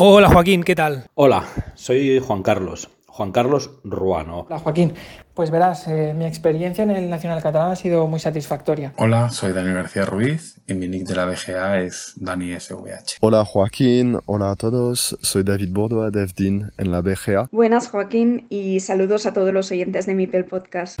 Hola Joaquín, ¿qué tal? Hola, soy Juan Carlos, Juan Carlos Ruano. Hola Joaquín, pues verás, eh, mi experiencia en el Nacional Catalán ha sido muy satisfactoria. Hola, soy Daniel García Ruiz y mi nick de la BGA es DaniSVH. Hola Joaquín, hola a todos, soy David Bordoa de FDIN en la BGA. Buenas Joaquín y saludos a todos los oyentes de Mipel Podcast.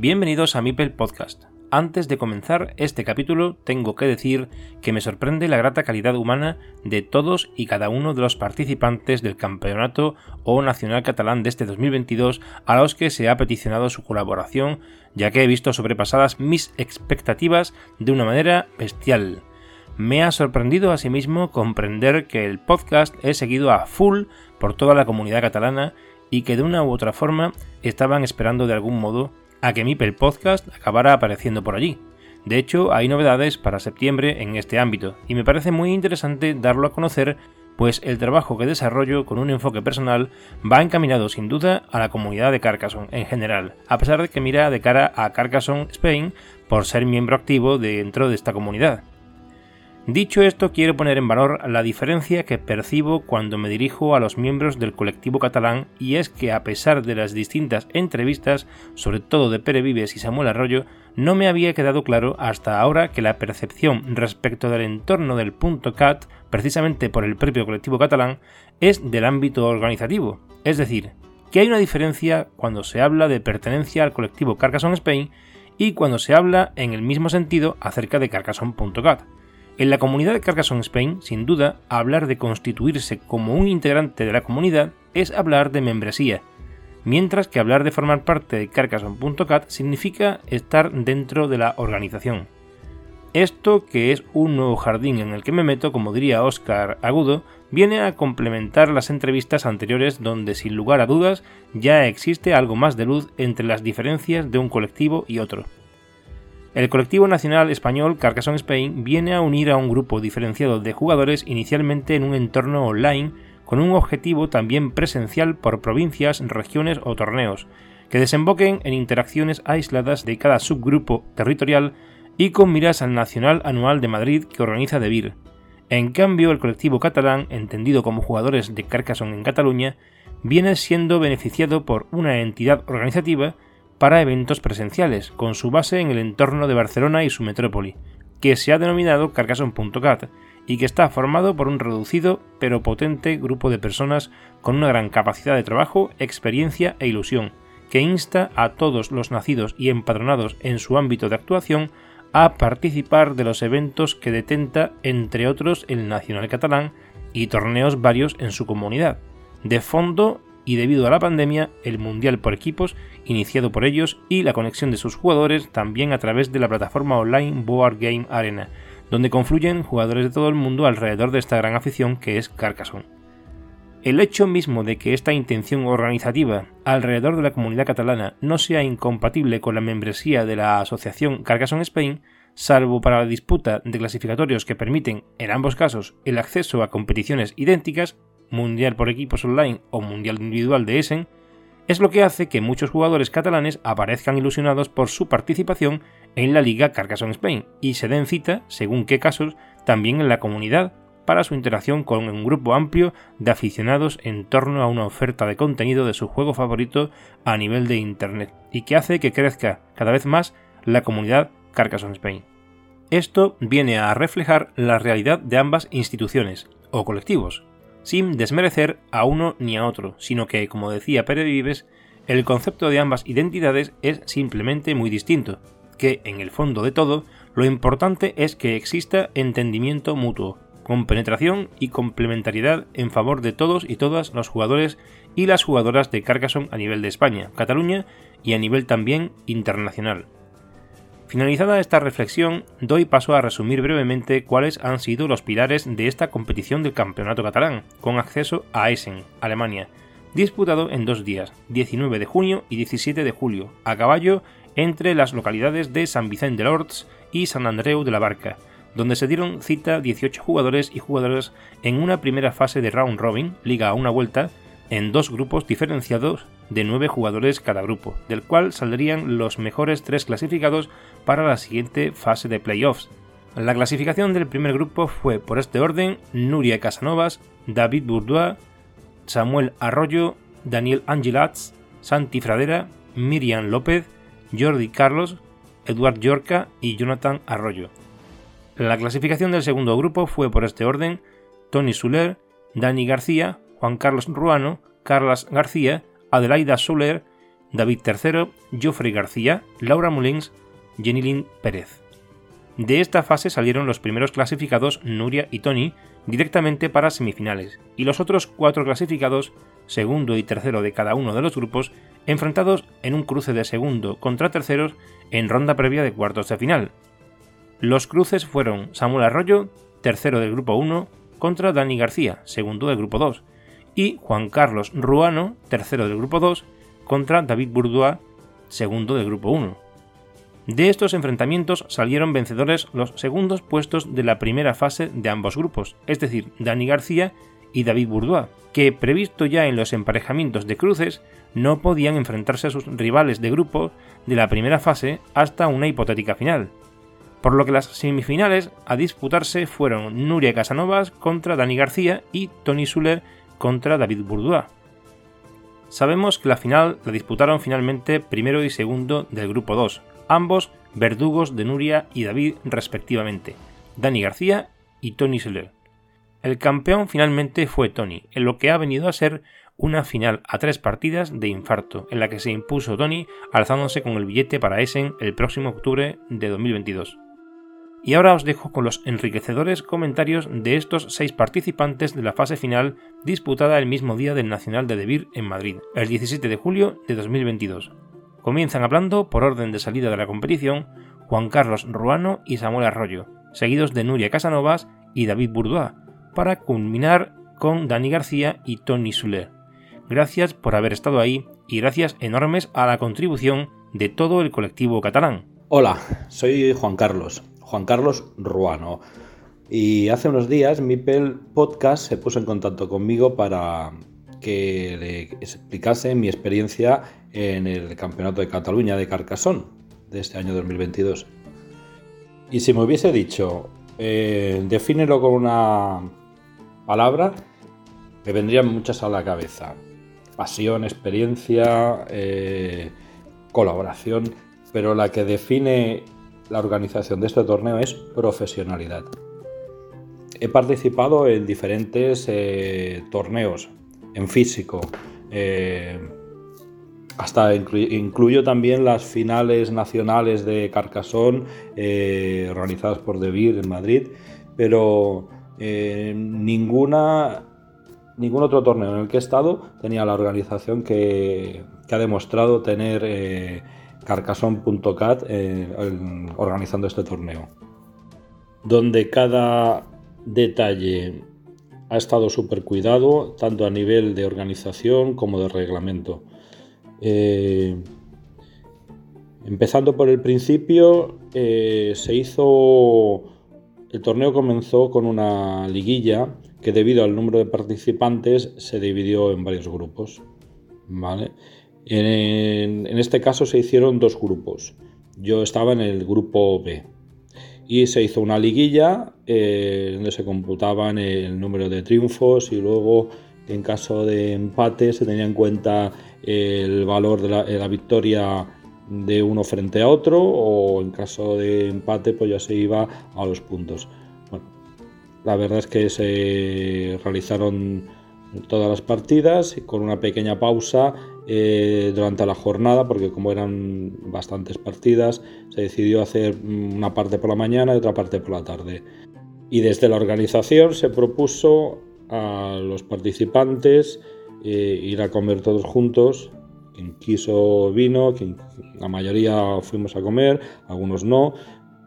Bienvenidos a Mipel Podcast. Antes de comenzar este capítulo, tengo que decir que me sorprende la grata calidad humana de todos y cada uno de los participantes del Campeonato o Nacional Catalán de este 2022 a los que se ha peticionado su colaboración, ya que he visto sobrepasadas mis expectativas de una manera bestial. Me ha sorprendido asimismo comprender que el podcast es seguido a full por toda la comunidad catalana y que de una u otra forma estaban esperando de algún modo a que Mipel Podcast acabara apareciendo por allí. De hecho, hay novedades para septiembre en este ámbito, y me parece muy interesante darlo a conocer, pues el trabajo que desarrollo con un enfoque personal va encaminado sin duda a la comunidad de Carcassonne en general, a pesar de que mira de cara a Carcassonne Spain por ser miembro activo dentro de esta comunidad. Dicho esto, quiero poner en valor la diferencia que percibo cuando me dirijo a los miembros del colectivo catalán y es que a pesar de las distintas entrevistas, sobre todo de Pere Vives y Samuel Arroyo, no me había quedado claro hasta ahora que la percepción respecto del entorno del punto CAT, precisamente por el propio colectivo catalán, es del ámbito organizativo, es decir, que hay una diferencia cuando se habla de pertenencia al colectivo Carcassonne Spain y cuando se habla en el mismo sentido acerca de Carcassonne.cat. En la comunidad de Carcassonne Spain, sin duda, hablar de constituirse como un integrante de la comunidad es hablar de membresía, mientras que hablar de formar parte de Carcassonne.cat significa estar dentro de la organización. Esto, que es un nuevo jardín en el que me meto, como diría Oscar Agudo, viene a complementar las entrevistas anteriores donde sin lugar a dudas ya existe algo más de luz entre las diferencias de un colectivo y otro. El colectivo nacional español Carcassonne Spain viene a unir a un grupo diferenciado de jugadores inicialmente en un entorno online con un objetivo también presencial por provincias, regiones o torneos, que desemboquen en interacciones aisladas de cada subgrupo territorial y con miras al Nacional Anual de Madrid que organiza DeVir. En cambio, el colectivo catalán, entendido como jugadores de Carcassonne en Cataluña, viene siendo beneficiado por una entidad organizativa para eventos presenciales, con su base en el entorno de Barcelona y su metrópoli, que se ha denominado Carcassonne.cat y que está formado por un reducido pero potente grupo de personas con una gran capacidad de trabajo, experiencia e ilusión, que insta a todos los nacidos y empadronados en su ámbito de actuación a participar de los eventos que detenta, entre otros, el Nacional Catalán y torneos varios en su comunidad. De fondo y debido a la pandemia, el Mundial por equipos, iniciado por ellos, y la conexión de sus jugadores también a través de la plataforma online Board Game Arena, donde confluyen jugadores de todo el mundo alrededor de esta gran afición que es Carcassonne. El hecho mismo de que esta intención organizativa alrededor de la comunidad catalana no sea incompatible con la membresía de la asociación Carcassonne Spain, salvo para la disputa de clasificatorios que permiten, en ambos casos, el acceso a competiciones idénticas, mundial por equipos online o mundial individual de Essen, es lo que hace que muchos jugadores catalanes aparezcan ilusionados por su participación en la Liga Carcassonne Spain y se den cita, según qué casos, también en la comunidad para su interacción con un grupo amplio de aficionados en torno a una oferta de contenido de su juego favorito a nivel de Internet y que hace que crezca cada vez más la comunidad Carcassonne Spain. Esto viene a reflejar la realidad de ambas instituciones o colectivos, sin desmerecer a uno ni a otro, sino que, como decía Pérez Vives, el concepto de ambas identidades es simplemente muy distinto, que en el fondo de todo, lo importante es que exista entendimiento mutuo, con penetración y complementariedad en favor de todos y todas los jugadores y las jugadoras de Carcassonne a nivel de España, Cataluña y a nivel también internacional. Finalizada esta reflexión, doy paso a resumir brevemente cuáles han sido los pilares de esta competición del campeonato catalán, con acceso a Essen, Alemania, disputado en dos días, 19 de junio y 17 de julio, a caballo entre las localidades de San Vicente de Lords y San Andreu de la Barca, donde se dieron cita 18 jugadores y jugadoras en una primera fase de round robin, liga a una vuelta, en dos grupos diferenciados de 9 jugadores cada grupo, del cual saldrían los mejores tres clasificados para la siguiente fase de playoffs. La clasificación del primer grupo fue por este orden Nuria Casanovas, David Bourdois, Samuel Arroyo, Daniel Angelats, Santi Fradera, Miriam López, Jordi Carlos, Eduard Yorca y Jonathan Arroyo. La clasificación del segundo grupo fue por este orden Tony Suler, Dani García, Juan Carlos Ruano, Carlas García, Adelaida Suler, David III, Geoffrey García, Laura Mullins, Jenilyn Pérez. De esta fase salieron los primeros clasificados Nuria y Tony directamente para semifinales, y los otros cuatro clasificados, segundo y tercero de cada uno de los grupos, enfrentados en un cruce de segundo contra terceros en ronda previa de cuartos de final. Los cruces fueron Samuel Arroyo, tercero del grupo 1, contra Dani García, segundo del grupo 2, y Juan Carlos Ruano, tercero del grupo 2, contra David Bourdois, segundo del grupo 1. De estos enfrentamientos salieron vencedores los segundos puestos de la primera fase de ambos grupos, es decir, Dani García y David Bourdois, que previsto ya en los emparejamientos de cruces, no podían enfrentarse a sus rivales de grupo de la primera fase hasta una hipotética final. Por lo que las semifinales a disputarse fueron Nuria Casanovas contra Dani García y Tony Suller contra David Bourdois. Sabemos que la final la disputaron finalmente primero y segundo del grupo 2, ambos verdugos de Nuria y David respectivamente, Dani García y Tony Suller. El campeón finalmente fue Tony, en lo que ha venido a ser una final a tres partidas de infarto, en la que se impuso Tony alzándose con el billete para Essen el próximo octubre de 2022. Y ahora os dejo con los enriquecedores comentarios de estos seis participantes de la fase final disputada el mismo día del Nacional de Debir en Madrid, el 17 de julio de 2022. Comienzan hablando, por orden de salida de la competición, Juan Carlos Ruano y Samuel Arroyo, seguidos de Nuria Casanovas y David Bourdois, para culminar con Dani García y Tony Suler. Gracias por haber estado ahí y gracias enormes a la contribución de todo el colectivo catalán. Hola, soy Juan Carlos, Juan Carlos Ruano. Y hace unos días Mipel Podcast se puso en contacto conmigo para que le explicase mi experiencia en el Campeonato de Cataluña de Carcassonne de este año 2022. Y si me hubiese dicho, eh, defínelo con una palabra, me vendrían muchas a la cabeza. Pasión, experiencia, eh, colaboración, pero la que define la organización de este torneo es profesionalidad. He participado en diferentes eh, torneos, en físico, eh, hasta incluyo también las finales nacionales de Carcassonne organizadas por Debir en Madrid, pero eh, ninguna, ningún otro torneo en el que he estado tenía la organización que, ha demostrado tener eh, Carcassonne.cat eh, organizando este torneo. Donde cada detalle ha estado súper cuidado, tanto a nivel de organización como de reglamento. empezando por el principio, se hizo el torneo comenzó con una liguilla que debido al número de participantes se dividió en varios grupos. ¿vale? En, este caso se hicieron dos grupos. Yo estaba en el grupo B. Y se hizo una liguilla eh, donde se computaban el número de triunfos y luego en caso de empate se tenía en cuenta el valor de la, de la victoria de uno frente a otro o en caso de empate pues ya se iba a los puntos. Bueno, la verdad es que se realizaron todas las partidas con una pequeña pausa eh, durante la jornada porque como eran bastantes partidas se decidió hacer una parte por la mañana y otra parte por la tarde. Y desde la organización se propuso a los participantes eh, ir a comer todos juntos. Quien quiso vino, quien, la mayoría fuimos a comer, algunos no.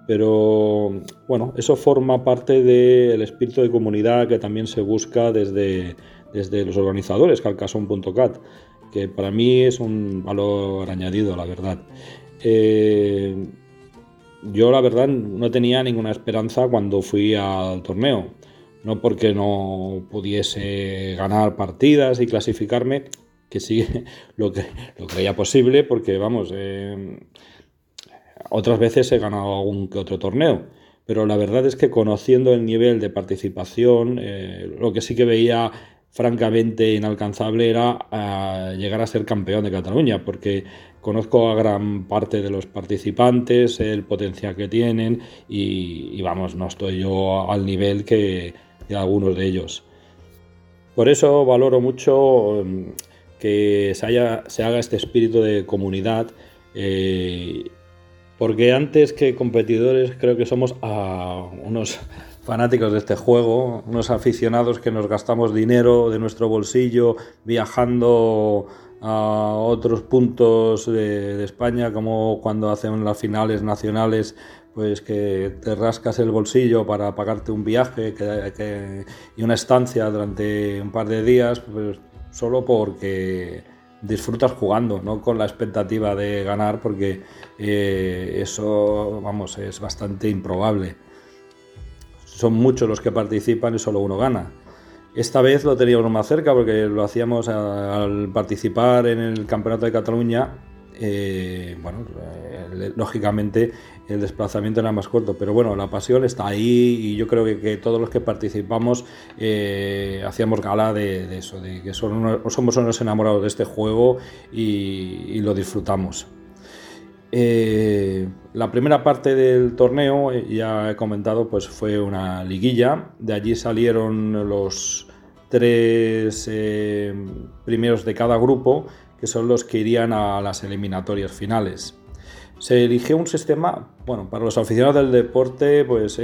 Pero bueno, eso forma parte del espíritu de comunidad que también se busca desde, desde los organizadores, calcason.cat, que para mí es un valor añadido, la verdad. Eh, yo la verdad no tenía ninguna esperanza cuando fui al torneo. No porque no pudiese ganar partidas y clasificarme, que sí lo creía posible, porque vamos, eh, otras veces he ganado algún que otro torneo. Pero la verdad es que conociendo el nivel de participación, eh, lo que sí que veía francamente inalcanzable era eh, llegar a ser campeón de Cataluña, porque conozco a gran parte de los participantes, el potencial que tienen y, vamos, no estoy yo al nivel que de algunos de ellos. Por eso valoro mucho em, que se, haya, se haga este espíritu de comunidad, eh, porque antes que competidores creo que somos a unos fanáticos de este juego, unos aficionados que nos gastamos dinero de nuestro bolsillo viajando a otros puntos de, España, como cuando hacen las finales nacionales, pues que te rascas el bolsillo para pagarte un viaje y una estancia durante un par de días, pues solo porque disfrutas jugando, no con la expectativa de ganar, porque eh, eso, vamos, es bastante improbable son muchos los que participan y solo uno gana. Esta vez lo teníamos más cerca porque lo hacíamos al participar en el Campeonato de Cataluña. Eh, bueno, eh, lógicamente el desplazamiento era más corto, pero bueno, la pasión está ahí y yo creo que, todos los que participamos eh, hacíamos gala de, eso, de que somos unos enamorados de este juego y lo disfrutamos. Eh, la primera parte del torneo, eh, ya he comentado, pues fue una liguilla. De allí salieron los tres eh, primeros de cada grupo, que son los que irían a las eliminatorias finales. Se eligió un sistema, bueno, para los aficionados del deporte, pues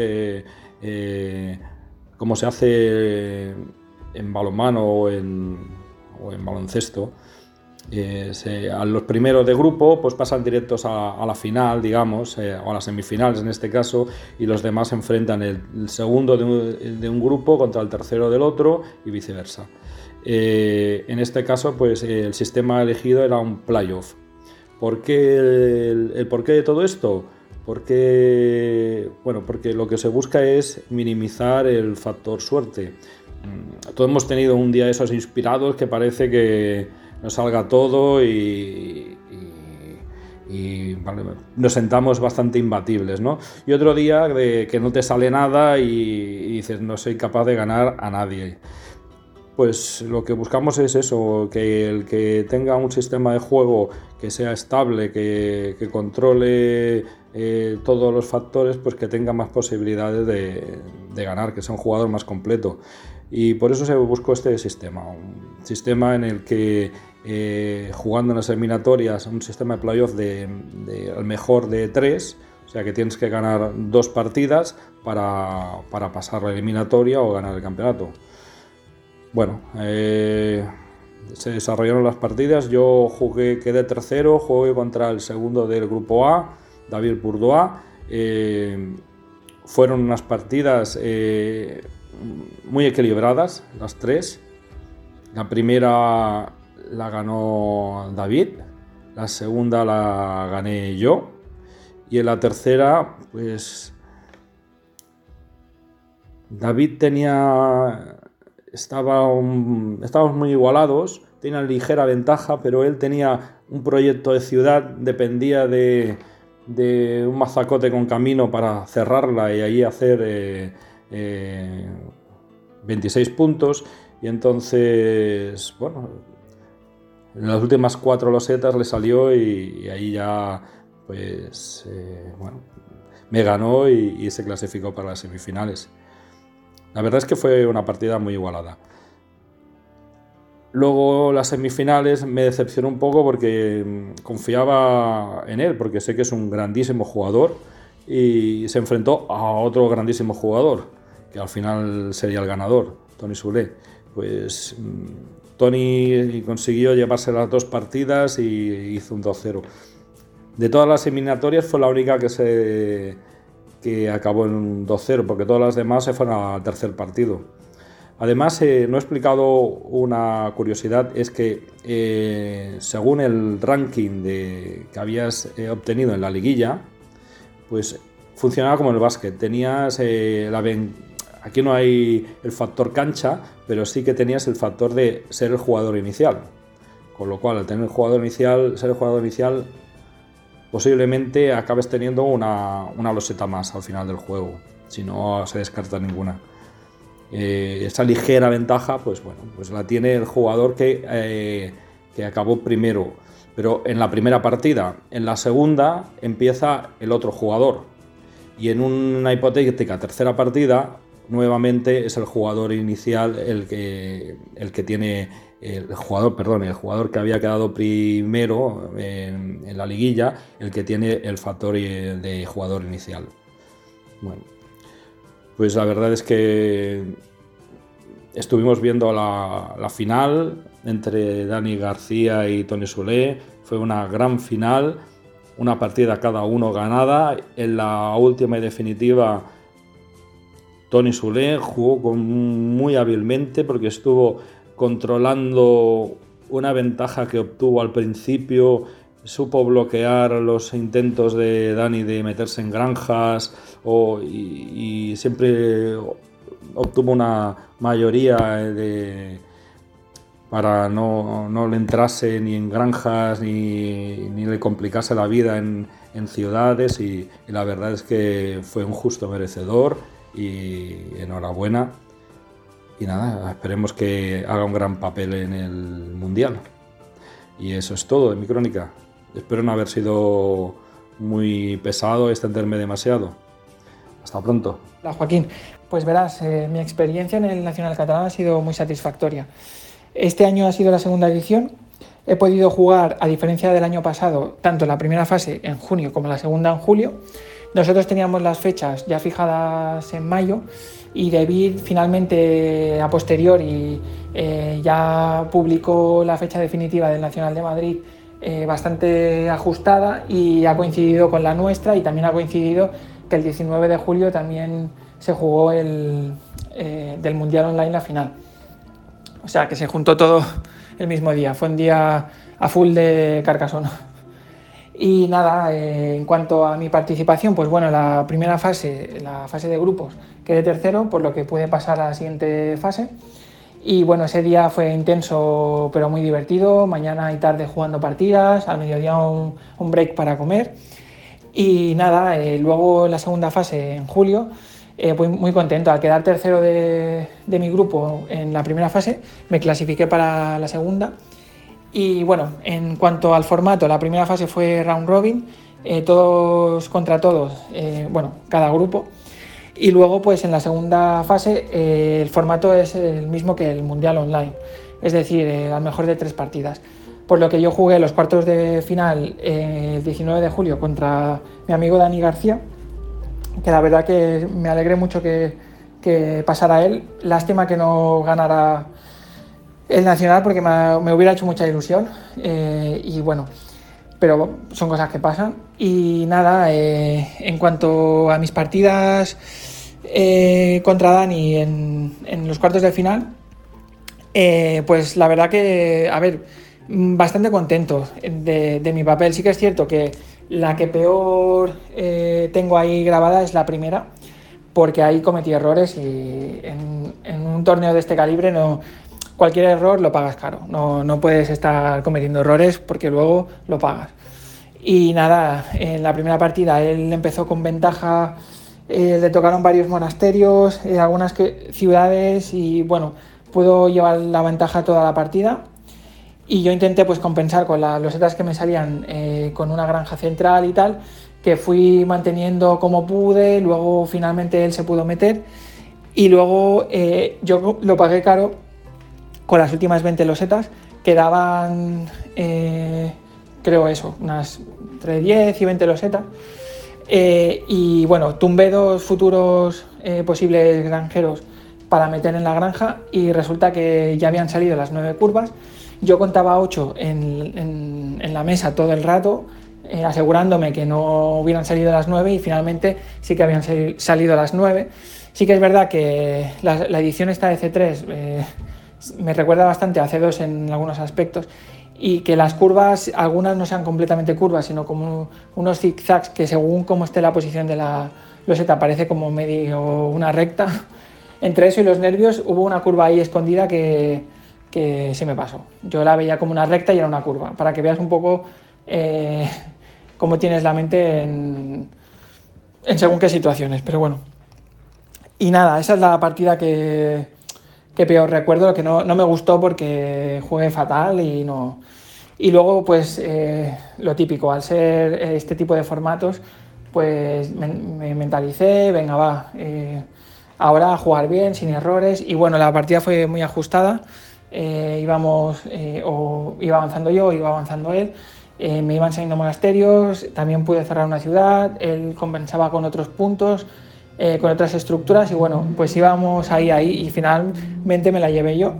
como se hace en balonmano o en, o en baloncesto, eh, a los primeros de grupo pues pasan directos a, la final, digamos, eh, o a las semifinales en este caso, y los demás enfrentan el, segundo de un, grupo contra el tercero del otro y viceversa. Eh, en este caso, pues el sistema elegido era un playoff. ¿Por qué el, porqué de todo esto? Porque, bueno, porque lo que se busca es minimizar el factor suerte. Mm, todos hemos tenido un día de esos inspirados que parece que, nos salga todo y, nos sentamos bastante imbatibles, ¿no? Y otro día de que no te sale nada y, dices, no soy capaz de ganar a nadie. Pues lo que buscamos es eso, que el que tenga un sistema de juego que sea estable, que, controle eh, todos los factores, pues que tenga más posibilidades de, de ganar, que sea un jugador más completo. Y por eso se buscó este sistema, un sistema en el que eh, jugando en las eliminatorias, un sistema de playoff de, al mejor de tres, o sea que tienes que ganar dos partidas para, pasar la eliminatoria o ganar el campeonato. Bueno, eh, se desarrollaron las partidas, yo jugué, quedé tercero, jugué contra el segundo del grupo A, David Bourdois. Eh, fueron unas partidas muy equilibradas, las tres. La primera la ganó David, la segunda la gané yo y en la tercera, pues David tenía, estaba estábamos muy igualados, tenía ligera ventaja, pero él tenía un proyecto de ciudad, dependía de, un mazacote con camino para cerrarla y ahí hacer 26 eh, eh, puntos. Y entonces, bueno, en las últimas cuatro losetas le salió y, ahí ya, pues, eh, bueno, me ganó y, se clasificó para las semifinales. La verdad es que fue una partida muy igualada. Luego las semifinales me decepcionó un poco porque mm, confiaba en él, porque sé que es un grandísimo jugador y se enfrentó a otro grandísimo jugador. que al final sería el ganador, Tony Sule. Pues mm, Tony consiguió llevarse las dos partidas y hizo un 2-0. De todas las eliminatorias fue la única que se que acabó en un 2-0, porque todas las demás se fueron al tercer partido. Además, eh, no he explicado una curiosidad, es que eh, según el ranking que habías eh, obtenido en la liguilla, pues funcionaba como el básquet. Tenías la aquí no hay el factor cancha, pero sí que tenías el factor de ser el jugador inicial. Con lo cual, al tener el jugador inicial, ser el jugador inicial, posiblemente acabes teniendo una, una loseta más al final del juego, si no se descarta ninguna. Eh, esa ligera ventaja, pues bueno, pues la tiene el jugador que, eh, que acabó primero. Pero en la primera partida, en la segunda empieza el otro jugador. Y en una hipotética tercera partida, nuevamente es el jugador inicial el que, el que tiene el jugador, perdón, el jugador que había quedado primero en, la liguilla, el que tiene el factor de jugador inicial. Bueno, pues la verdad es que estuvimos viendo la, la final entre Dani García y Tony Solé. Fue una gran final, una partida cada uno ganada. En la última y definitiva, Tony Solé jugó muy hábilmente porque estuvo controlando una ventaja que obtuvo al principio supo bloquear los intentos de Dani de meterse en granjas y, siempre obtuvo una mayoría de, para no, no, le entrase ni en granjas ni, ni le complicase la vida en, en ciudades y, la verdad es que fue un justo merecedor y enhorabuena y nada, esperemos que haga un gran papel en el Mundial. Y eso es todo de mi crónica. Espero no haber sido muy pesado, extenderme demasiado. Hasta pronto. Hola Joaquín, pues verás, eh, mi experiencia en el Nacional Catalán ha sido muy satisfactoria. Este año ha sido la segunda edición. He podido jugar, a diferencia del año pasado, tanto la primera fase en junio como la segunda en julio. Nosotros teníamos las fechas ya fijadas en mayo y David finalmente a posteriori eh, ya publicó la fecha definitiva del Nacional de Madrid eh, bastante ajustada y ha coincidido con la nuestra y también ha coincidido que el 19 de julio también se jugó el eh, del Mundial Online la final. O sea que se juntó todo el mismo día, fue un día a full de Carcassonne. Y nada, eh, en cuanto a mi participación, pues bueno, la primera fase, la fase de grupos, quedé tercero, por lo que pude pasar a la siguiente fase. Y bueno, ese día fue intenso pero muy divertido, mañana y tarde jugando partidas, al mediodía un, un break para comer. Y nada, eh, luego en la segunda fase, en julio, eh, fui muy contento. Al quedar tercero de, de mi grupo en la primera fase, me clasifiqué para la segunda y bueno, en cuanto al formato, la primera fase fue round robin, eh, todos contra todos, eh, bueno, cada grupo. Y luego, pues en la segunda fase, eh, el formato es el mismo que el Mundial Online, es decir, al mejor de tres partidas. Por lo que yo jugué los cuartos de final el 19 de julio contra mi amigo Dani García, que la verdad que me alegré mucho que, que pasara él. Lástima que no ganara el Nacional porque me, hubiera hecho mucha ilusión eh, y bueno, pero son cosas que pasan. Y nada, eh, en cuanto a mis partidas eh, contra Dani en, en, los cuartos de final, pues la verdad que, a ver, bastante contento de, de, mi papel. Sí que es cierto que la que peor tengo ahí grabada es la primera, porque ahí cometí errores y en, en un torneo de este calibre no, cualquier error lo pagas caro. No, no, puedes estar cometiendo errores porque luego lo pagas. Y nada, en la primera partida él empezó con ventaja, eh, le tocaron varios monasterios, eh, algunas ciudades y bueno, pudo llevar la ventaja toda la partida. Y yo intenté pues compensar con las losetas que me salían eh, con una granja central y tal, que fui manteniendo como pude, luego finalmente él se pudo meter y luego yo lo pagué caro con las últimas 20 losetas quedaban, eh, creo eso, unas entre 10 y 20 losetas. Eh, y bueno, tumbé dos futuros eh, posibles granjeros para meter en la granja y resulta que ya habían salido las nueve curvas. Yo contaba ocho en, la mesa todo el rato, asegurándome que no hubieran salido las nueve y finalmente sí que habían salido las nueve. Sí que es verdad que la, edición esta de C3 me recuerda bastante a C2 en algunos aspectos y que las curvas, algunas no sean completamente curvas, sino como unos zigzags que según cómo esté la posición de la loseta parece como medio una recta. Entre eso y los nervios hubo una curva ahí escondida que, que se me pasó. Yo la veía como una recta y era una curva, para que veas un poco eh, cómo tienes la mente en, en según qué situaciones, pero bueno. Y nada, esa es la partida que, que peor recuerdo, que no, no, me gustó porque jugué fatal y no, y luego, pues eh, lo típico, al ser este tipo de formatos, pues me, mentalicé, venga, va, eh, ahora a jugar bien, sin errores. Y bueno, la partida fue muy ajustada. Eh, íbamos, o iba avanzando yo, iba avanzando él. me iban saliendo monasterios, también pude cerrar una ciudad, él compensaba con otros puntos, con otras estructuras y bueno, pues íbamos ahí, ahí y finalmente me la llevé yo.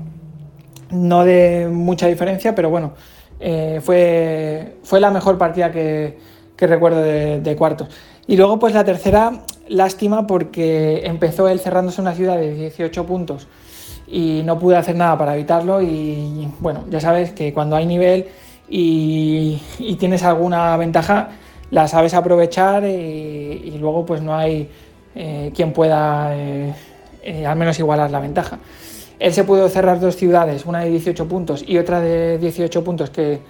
No de mucha diferencia, pero bueno, eh, fue, fue la mejor partida que, recuerdo de, cuartos. Y luego, pues la tercera, lástima porque empezó él cerrándose una ciudad de 18 puntos y no pude hacer nada para evitarlo. Y bueno, ya sabes que cuando hay nivel y, tienes alguna ventaja, la sabes aprovechar y, luego pues no hay eh, quien pueda eh, al menos igualar la ventaja. Él se pudo cerrar dos ciudades, una de 18 puntos y otra de 18 puntos que,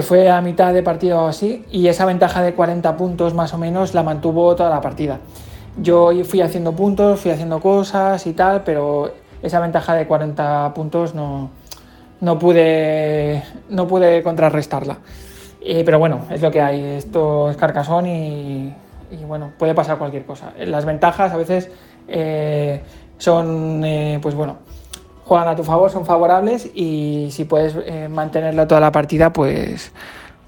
fue a mitad de partido o así, y esa ventaja de 40 puntos más o menos la mantuvo toda la partida. Yo fui haciendo puntos, fui haciendo cosas y tal, pero esa ventaja de 40 puntos no, no, pude, no pude contrarrestarla. pero bueno, es lo que hay, esto es carcasón y, bueno, puede pasar cualquier cosa. Las ventajas a veces eh, son, eh, pues bueno, juegan a tu favor, son favorables y si puedes eh, mantenerlo toda la partida, pues,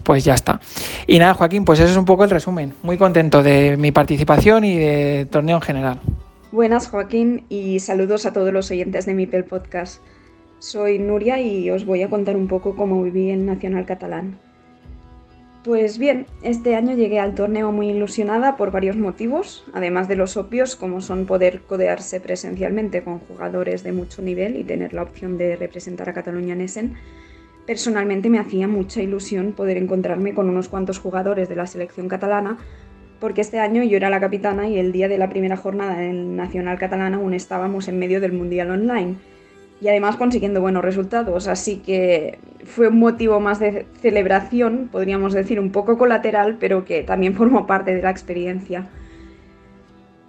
pues ya está. Y nada, Joaquín, pues eso es un poco el resumen. Muy contento de mi participación y de torneo en general. Buenas, Joaquín, y saludos a todos los oyentes de Mipel Podcast. Soy Nuria y os voy a contar un poco cómo viví en Nacional Catalán. Pues bien, este año llegué al torneo muy ilusionada por varios motivos, además de los obvios como son poder codearse presencialmente con jugadores de mucho nivel y tener la opción de representar a Cataluña en Essen. Personalmente me hacía mucha ilusión poder encontrarme con unos cuantos jugadores de la selección catalana, porque este año yo era la capitana y el día de la primera jornada en Nacional Catalana aún estábamos en medio del Mundial Online y además consiguiendo buenos resultados. Así que fue un motivo más de celebración, podríamos decir un poco colateral, pero que también formó parte de la experiencia.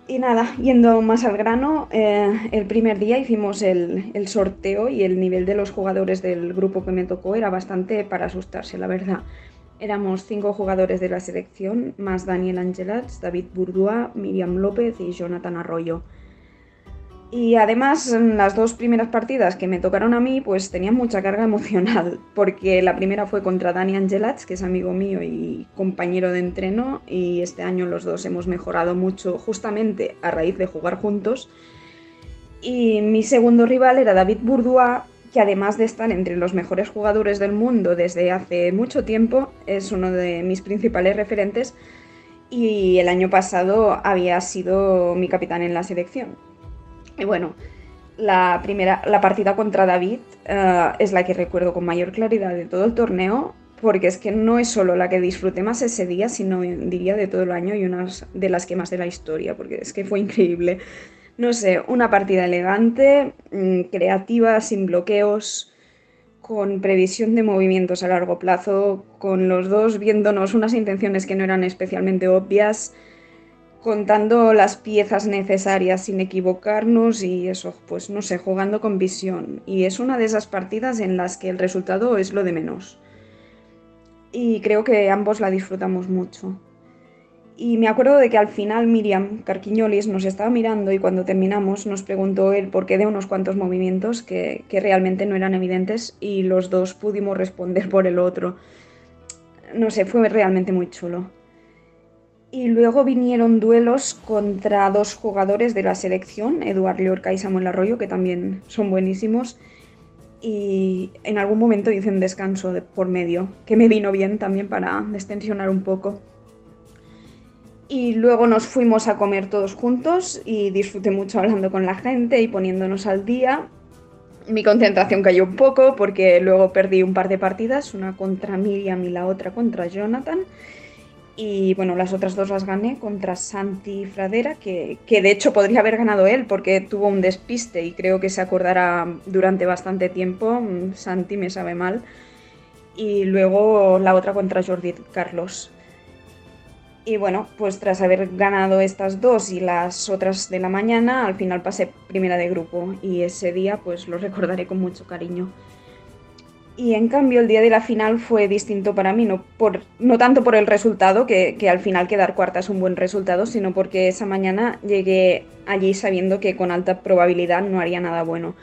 Y nada, yendo más al grano, eh, el primer día hicimos el, el, sorteo y el nivel de los jugadores del grupo que me tocó era bastante para asustarse, la verdad. Éramos cinco jugadores de la selección, más Daniel Angelats, David Bourdois, Miriam López y Jonathan Arroyo. Y además, las dos primeras partidas que me tocaron a mí, pues tenían mucha carga emocional, porque la primera fue contra Dani Angelats, que es amigo mío y compañero de entreno, y este año los dos hemos mejorado mucho justamente a raíz de jugar juntos. Y mi segundo rival era David Bourdois, que además de estar entre los mejores jugadores del mundo desde hace mucho tiempo, es uno de mis principales referentes y el año pasado había sido mi capitán en la selección. Y bueno, la primera, la partida contra David eh, es la que recuerdo con mayor claridad de todo el torneo, porque es que no es solo la que disfruté más ese día, sino diría de todo el año y una de las que más de la historia, porque es que fue increíble. No sé, una partida elegante, mm, creativa, sin bloqueos, con previsión de movimientos a largo plazo, con los dos viéndonos unas intenciones que no eran especialmente obvias contando las piezas necesarias sin equivocarnos y eso, pues no sé, jugando con visión. Y es una de esas partidas en las que el resultado es lo de menos. Y creo que ambos la disfrutamos mucho. Y me acuerdo de que al final Miriam Carquiñolis nos estaba mirando y cuando terminamos nos preguntó el porqué de unos cuantos movimientos que, que realmente no eran evidentes y los dos pudimos responder por el otro. No sé, fue realmente muy chulo. Y luego vinieron duelos contra dos jugadores de la selección, Eduard Liorca y Samuel Arroyo, que también son buenísimos. Y en algún momento hice un descanso de por medio, que me vino bien también para destensionar un poco. Y luego nos fuimos a comer todos juntos y disfruté mucho hablando con la gente y poniéndonos al día. Mi concentración cayó un poco porque luego perdí un par de partidas, una contra Miriam y la otra contra Jonathan. Y bueno, las otras dos las gané contra Santi Fradera, que, que, de hecho podría haber ganado él porque tuvo un despiste y creo que se acordará durante bastante tiempo. Mm, Santi me sabe mal. Y luego la otra contra Jordi Carlos. Y bueno, pues tras haber ganado estas dos y las otras de la mañana, al final pasé primera de grupo y ese día pues lo recordaré con mucho cariño. Y en cambio el día de la final fue distinto para mí, no, por, no tanto por el resultado, que, al final quedar cuarta es un buen resultado, sino porque esa mañana llegué allí sabiendo que con alta probabilidad no haría nada bueno.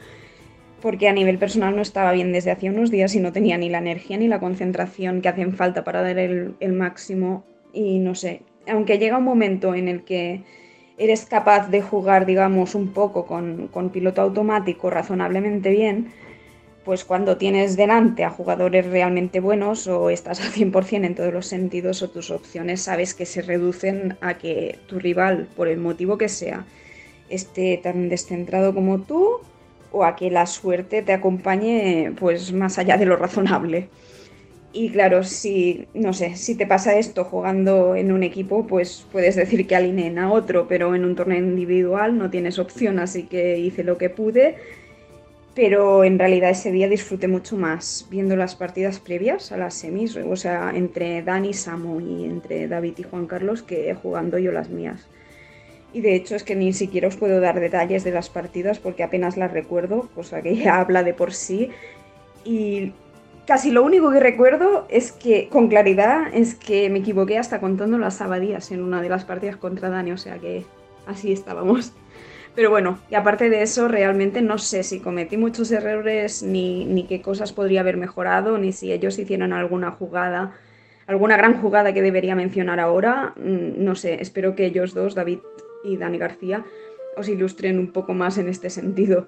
Porque a nivel personal no estaba bien desde hacía unos días y no tenía ni la energía ni la concentración que hacen falta para dar el, máximo. Y no sé, aunque llega un momento en el que eres capaz de jugar, digamos, un poco con piloto automático razonablemente bien, pues cuando tienes delante a jugadores realmente buenos o estás al 100% en todos los sentidos o tus opciones sabes que se reducen a que tu rival, por el motivo que sea, esté tan descentrado como tú o a que la suerte te acompañe pues más allá de lo razonable. Y claro, si, no sé, si te pasa esto jugando en un equipo, pues puedes decir que alineen a otro, pero en un torneo individual no tienes opción, así que hice lo que pude pero en realidad ese día disfruté mucho más viendo las partidas previas a las semis, o sea, entre Dani, Samu y entre David y Juan Carlos que jugando yo las mías. Y de hecho es que ni siquiera os puedo dar detalles de las partidas porque apenas las recuerdo, cosa que ya habla de por sí. Y casi lo único que recuerdo es que, con claridad, es que me equivoqué hasta contando las abadías en una de las partidas contra Dani, o sea que así estábamos. Pero bueno, y aparte de eso, realmente no sé si cometí muchos errores, ni, ni qué cosas podría haber mejorado, ni si ellos hicieron alguna jugada, alguna gran jugada que debería mencionar ahora. Mm, no sé, espero que ellos dos, David y Dani García, os ilustren un poco más en este sentido.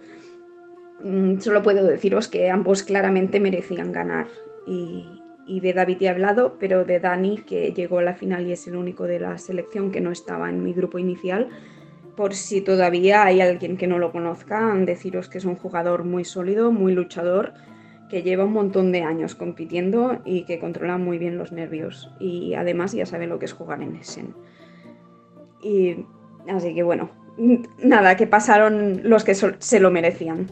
Mm, solo puedo deciros que ambos claramente merecían ganar. Y, y de David he hablado, pero de Dani, que llegó a la final y es el único de la selección que no estaba en mi grupo inicial, por si todavía hay alguien que no lo conozca, deciros que es un jugador muy sólido, muy luchador, que lleva un montón de años compitiendo y que controla muy bien los nervios. Y además ya sabe lo que es jugar en Essen. Y así que bueno, nada, que pasaron los que se lo merecían.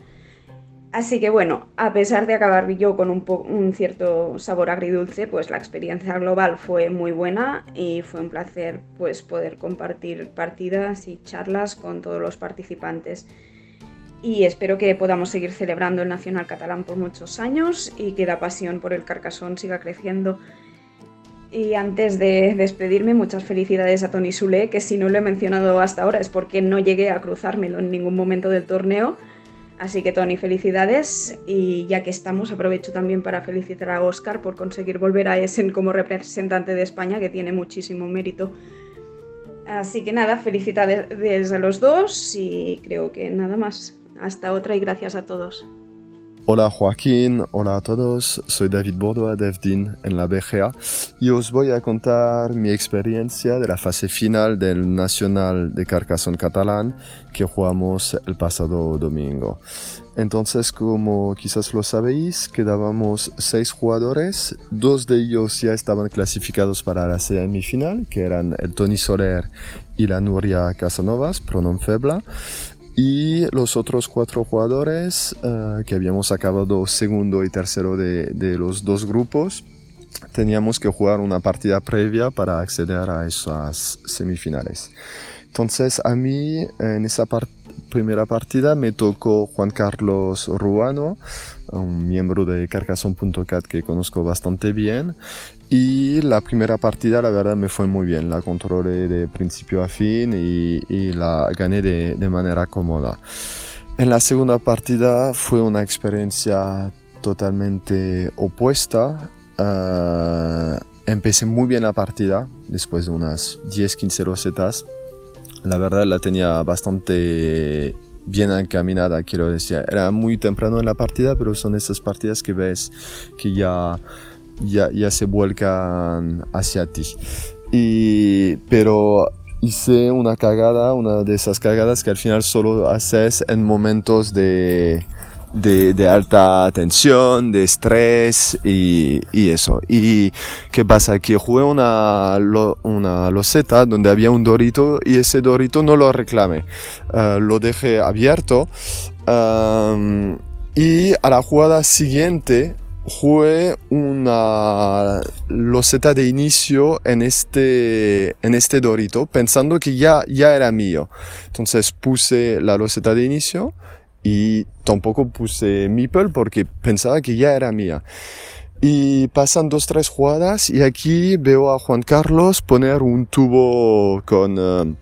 Así que bueno, a pesar de acabar yo con un, cierto sabor agridulce, pues la experiencia global fue muy buena y fue un placer pues poder compartir partidas y charlas con todos los participantes. Y espero que podamos seguir celebrando el Nacional Catalán por muchos años y que la pasión por el Carcasón siga creciendo. Y antes de despedirme, muchas felicidades a Tony Sule, que si no lo he mencionado hasta ahora es porque no llegué a cruzármelo en ningún momento del torneo Así que Tony, felicidades y ya que estamos aprovecho también para felicitar a Oscar por conseguir volver a Essen como representante de España, que tiene muchísimo mérito. Así que nada, felicidades a los dos y creo que nada más. Hasta otra y gracias a todos. Hola Joaquín, hola a todos, soy David Bordoa de EFDIN en la BGA y os voy a contar mi experiencia de la fase final del Nacional de Carcassonne catalán que jugamos el pasado domingo. Entonces, como quizás lo sabéis, quedábamos seis jugadores, dos de ellos ya estaban clasificados para la semifinal, que eran el Tony Soler y la Nuria Casanovas, pronom febla y los otros cuatro jugadores uh, que habíamos acabado segundo y tercero de, los dos grupos, teníamos que jugar una partida previa para acceder a esas semifinales. Entonces a mí en esa primera partida me tocó Juan Carlos Ruano, un miembro de Carcassonne.cat que conozco bastante bien y la primera partida, la verdad, me fue muy bien. La controlé de principio a fin y, y la gané de, de, manera cómoda. En la segunda partida fue una experiencia totalmente opuesta. Uh, empecé muy bien la partida, después de unas 10-15 rosetas. La verdad la tenía bastante bien encaminada, quiero decir. Era muy temprano en la partida, pero son esas partidas que ves que ya, ya, ya se vuelcan hacia ti. Y, pero hice una cagada, una de esas cagadas que al final solo haces en momentos de, de, alta tensión, de estrés y, y, eso. ¿Y qué pasa? Que jugué una, una loseta donde había un dorito y ese dorito no lo reclamé. Eh, lo dejé abierto y a la jugada siguiente jugué una loseta de inicio en este, en este dorito pensando que ya, ya era mío. Entonces puse la loseta de inicio y tampoco puse Meeple porque pensaba que ya era mía. Y pasan dos, tres jugadas y aquí veo a Juan Carlos poner un tubo con, eh,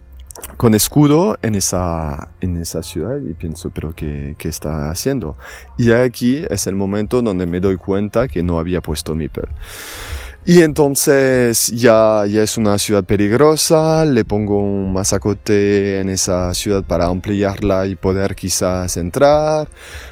con escudo en esa, en esa ciudad y pienso, pero ¿qué, ¿qué, está haciendo? Y aquí es el momento donde me doy cuenta que no había puesto Meeple. Y entonces ya, ya es una ciudad peligrosa, le pongo un masacote en esa ciudad para ampliarla y poder quizás entrar.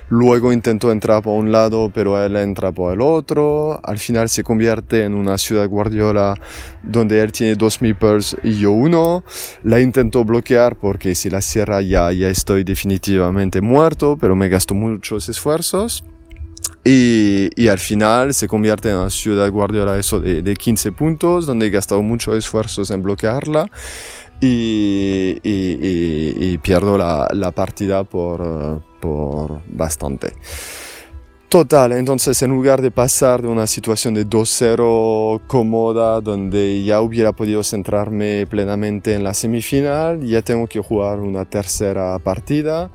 Luego intento entrar por un lado, pero él entra por el otro. Al final se convierte en una ciudad guardiola donde él tiene dos meeples y yo uno. La intento bloquear porque si la cierra ya, ya estoy definitivamente muerto, pero me gasto muchos esfuerzos. Y, y, al final se convierte en una ciudad guardiola eso de, de 15 puntos, donde he gastado muchos esfuerzos en bloquearla y, y, y pierdo la, la, partida por, por bastante. Total, entonces en lugar de pasar de una situación de 2-0 cómoda, donde ya hubiera podido centrarme plenamente en la semifinal, ya tengo que jugar una tercera partida.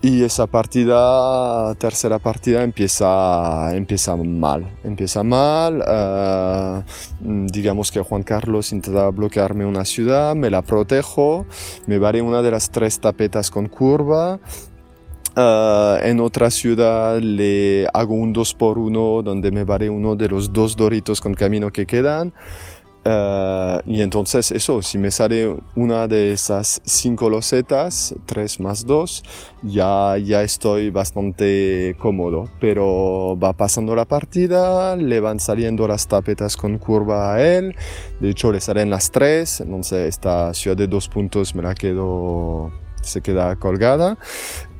Y esa partida, tercera partida, empieza, empieza mal. Empieza mal. Uh, digamos que Juan Carlos intenta bloquearme una ciudad, me la protejo, me vale una de las tres tapetas con curva. Uh, en otra ciudad le hago un 2 por 1 donde me vale uno de los dos doritos con camino que quedan. Uh, y entonces eso, si me sale una de esas cinco losetas, 3 más 2, ya, ya estoy bastante cómodo. Pero va pasando la partida, le van saliendo las tapetas con curva a él. De hecho, le salen las 3, entonces esta ciudad de dos puntos me la quedo, se queda colgada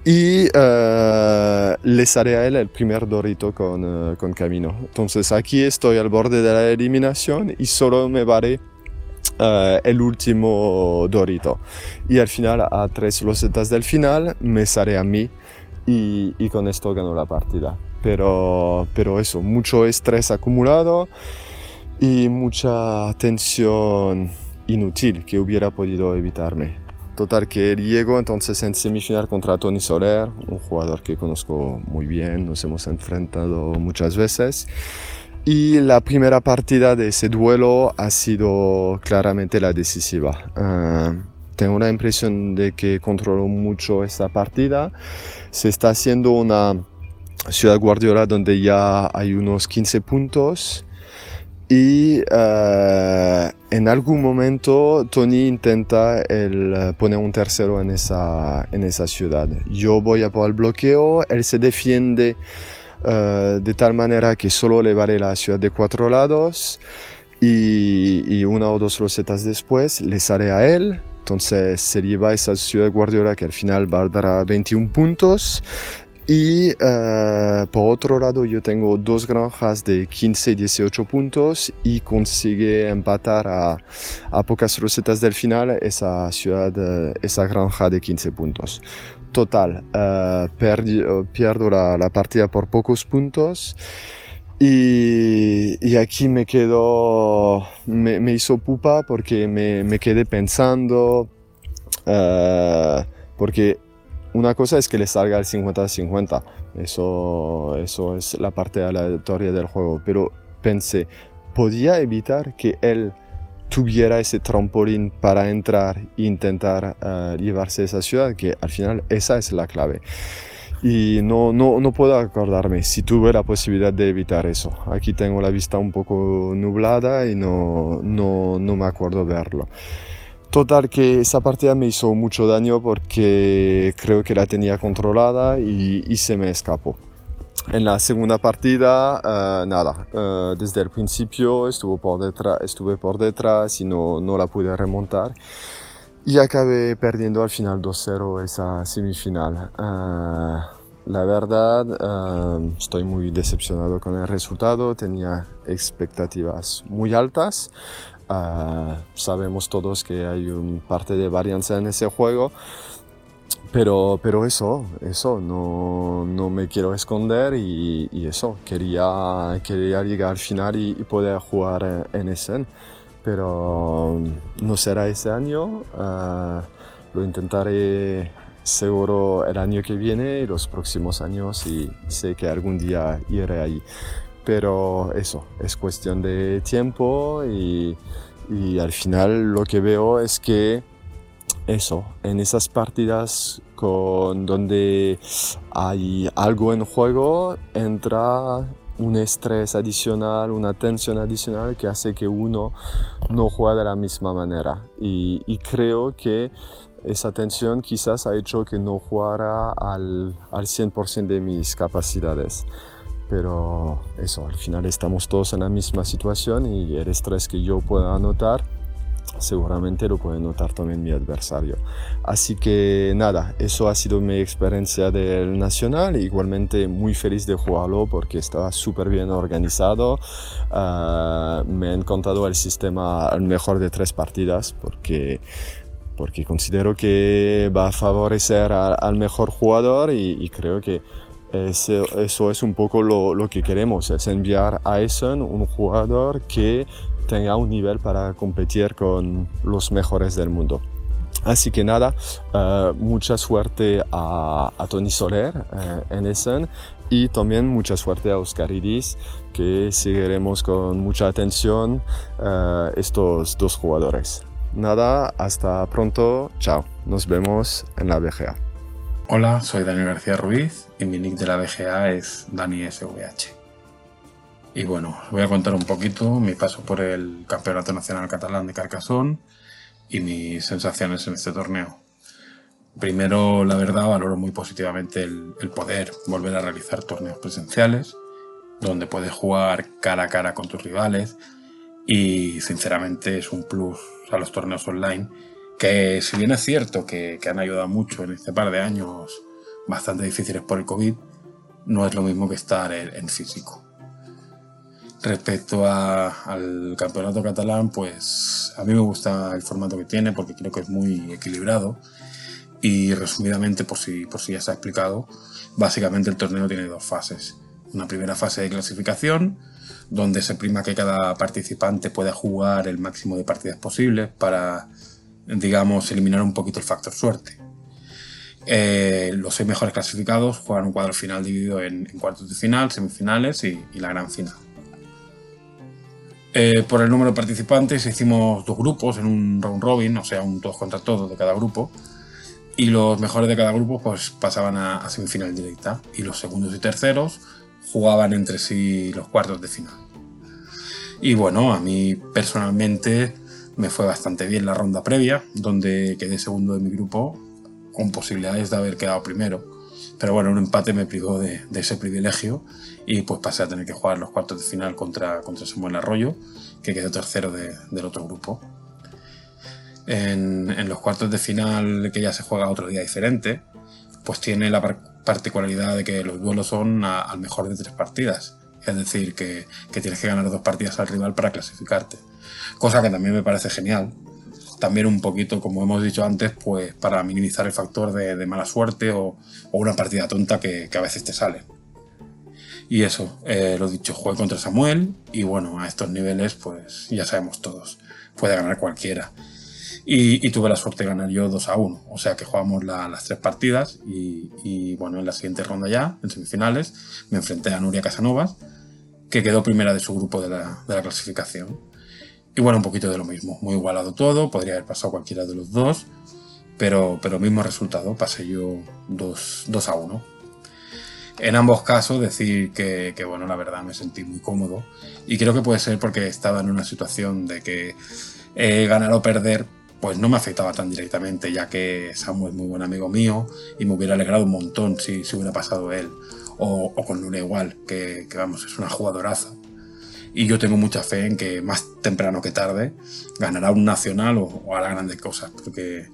y uh, le sale a él el primer dorito con, uh, con, camino. Entonces aquí estoy al borde de la eliminación y solo me vale uh, el último dorito. Y al final, a tres losetas del final, me sale a mí y, y con esto gano la partida. Pero, pero eso, mucho estrés acumulado y mucha tensión inútil que hubiera podido evitarme. Total que llego entonces en semifinal contra Tony Soler, un jugador que conozco muy bien, nos hemos enfrentado muchas veces. Y la primera partida de ese duelo ha sido claramente la decisiva. Uh, tengo la impresión de que controlo mucho esta partida. Se está haciendo una ciudad guardiola donde ya hay unos 15 puntos y uh, en algún momento Tony intenta el, uh, poner un tercero en esa, en esa ciudad. Yo voy a por el bloqueo, él se defiende uh, de tal manera que solo le vale la ciudad de cuatro lados y, y una o dos rosetas después le sale a él. Entonces se lleva esa ciudad Guardiola que al final valdrá 21 puntos y uh, por otro lado yo tengo dos granjas de 15 y 18 puntos y consigue empatar a, a pocas rosetas del final esa ciudad, uh, esa granja de 15 puntos. Total, uh, perdi, pierdo la, la, partida por pocos puntos y, y aquí me quedo, me, me, hizo pupa porque me, me quedé pensando, porque una cosa es que le salga el 50-50, eso, eso es la parte aleatoria del juego, pero pensé, ¿podía evitar que él tuviera ese trampolín para entrar e intentar uh, llevarse esa ciudad? Que al final esa es la clave. y no, no, no puedo acordarme si tuve la posibilidad de evitar eso. Aquí tengo la vista un poco nublada y no, no, no me acuerdo verlo. Total que esa partida me hizo mucho daño porque creo que la tenía controlada y, se me escapó. En la segunda partida, uh, nada, uh, desde el principio estuve por detrás, estuve por detrás y no, la pude remontar. Y acabé perdiendo al final 2-0 esa semifinal. Uh, la verdad, estoy muy decepcionado con el resultado, tenía expectativas muy altas. Sabemos todos que hay un parte de varianza en ese juego, pero, pero eso, eso, no, no me quiero esconder y, y, eso, quería, quería llegar al final y, poder jugar en Essen, pero no será ese año, uh, lo intentaré seguro el año que viene y los próximos años y sé que algún día iré ahí. Pero eso, es cuestión de tiempo y, al final lo que veo es que eso, en esas partidas con donde hay algo en juego, entra un estrés adicional, una tensión adicional que hace que uno no juegue de la misma manera. Y, y creo que esa tensión quizás ha hecho que no jugara al, al 100% de mis capacidades. Pero eso, al final estamos todos en la misma situación y el estrés que yo pueda notar seguramente lo puede notar también mi adversario. Así que nada, eso ha sido mi experiencia del Nacional, igualmente muy feliz de jugarlo porque estaba súper bien organizado, uh, me ha encantado el sistema al mejor de tres partidas porque porque considero que va a favorecer al mejor jugador y creo que eso, eso, es un poco lo, que queremos, es enviar a Essen un jugador que tenga un nivel para competir con los mejores del mundo. Así que nada, uh, mucha suerte a, Tony Soler uh, en Essen y también mucha suerte a Oscar Idis, que seguiremos con mucha atención uh, estos dos jugadores. Nada, hasta pronto, chao, nos vemos en la BGA. Hola, soy Daniel García Ruiz y mi nick de la BGA es Dani SVH. Y bueno, os voy a contar un poquito mi paso por el Campeonato Nacional Catalán de Carcassonne y mis sensaciones en este torneo. Primero, la verdad, valoro muy positivamente el, el, poder volver a realizar torneos presenciales, donde puedes jugar cara a cara con tus rivales y sinceramente es un plus a los torneos online que si bien es cierto que, que han ayudado mucho en este par de años bastante difíciles por el COVID, no es lo mismo que estar en, en físico. Respecto a, al campeonato catalán, pues a mí me gusta el formato que tiene porque creo que es muy equilibrado. Y resumidamente, por si, por si ya se ha explicado, básicamente el torneo tiene dos fases. Una primera fase de clasificación, donde se prima que cada participante pueda jugar el máximo de partidas posibles para, digamos, eliminar un poquito el factor suerte. Eh, los seis mejores clasificados juegan un cuadro final dividido en, cuartos de final, semifinales y, y la gran final. Eh, por el número de participantes hicimos dos grupos en un round robin, o sea, un todos contra todos de cada grupo. Y los mejores de cada grupo pues pasaban a, a, semifinal directa. Y los segundos y terceros jugaban entre sí los cuartos de final. Y bueno, a mí personalmente me fue bastante bien la ronda previa, donde quedé segundo de mi grupo con posibilidades de haber quedado primero. Pero bueno, un empate me privó de, ese privilegio y pues pasé a tener que jugar los cuartos de final contra, contra Samuel Arroyo, que quedó tercero de, del otro grupo. En, los cuartos de final, que ya se juega otro día diferente, pues tiene la particularidad de que los duelos son al mejor de tres partidas. Es decir, que, que tienes que ganar dos partidas al rival para clasificarte. Cosa que también me parece genial, también un poquito, como hemos dicho antes, pues para minimizar el factor de, mala suerte o, una partida tonta que, a veces te sale. Y eso, eh, lo dicho, jugué contra Samuel y bueno, a estos niveles pues ya sabemos todos, puede ganar cualquiera. Y, tuve la suerte de ganar yo 2 a 1, o sea que jugamos la, las tres partidas y, bueno, en la siguiente ronda ya, en semifinales, me enfrenté a Nuria Casanovas, que quedó primera de su grupo de la clasificación. Y bueno, un poquito de lo mismo, muy igualado todo, podría haber pasado cualquiera de los dos, pero, pero mismo resultado, pasé yo 2, 2 a 1. En ambos casos decir que, bueno, la verdad me sentí muy cómodo y creo que puede ser porque estaba en una situación de que eh, ganar o perder pues no me afectaba tan directamente, ya que Samu es muy buen amigo mío y me hubiera alegrado un montón si, si hubiera pasado él. O, con Luna igual, que, vamos, es una jugadoraza. Y yo tengo mucha fe en que más temprano que tarde ganará un nacional o, hará grandes cosas, porque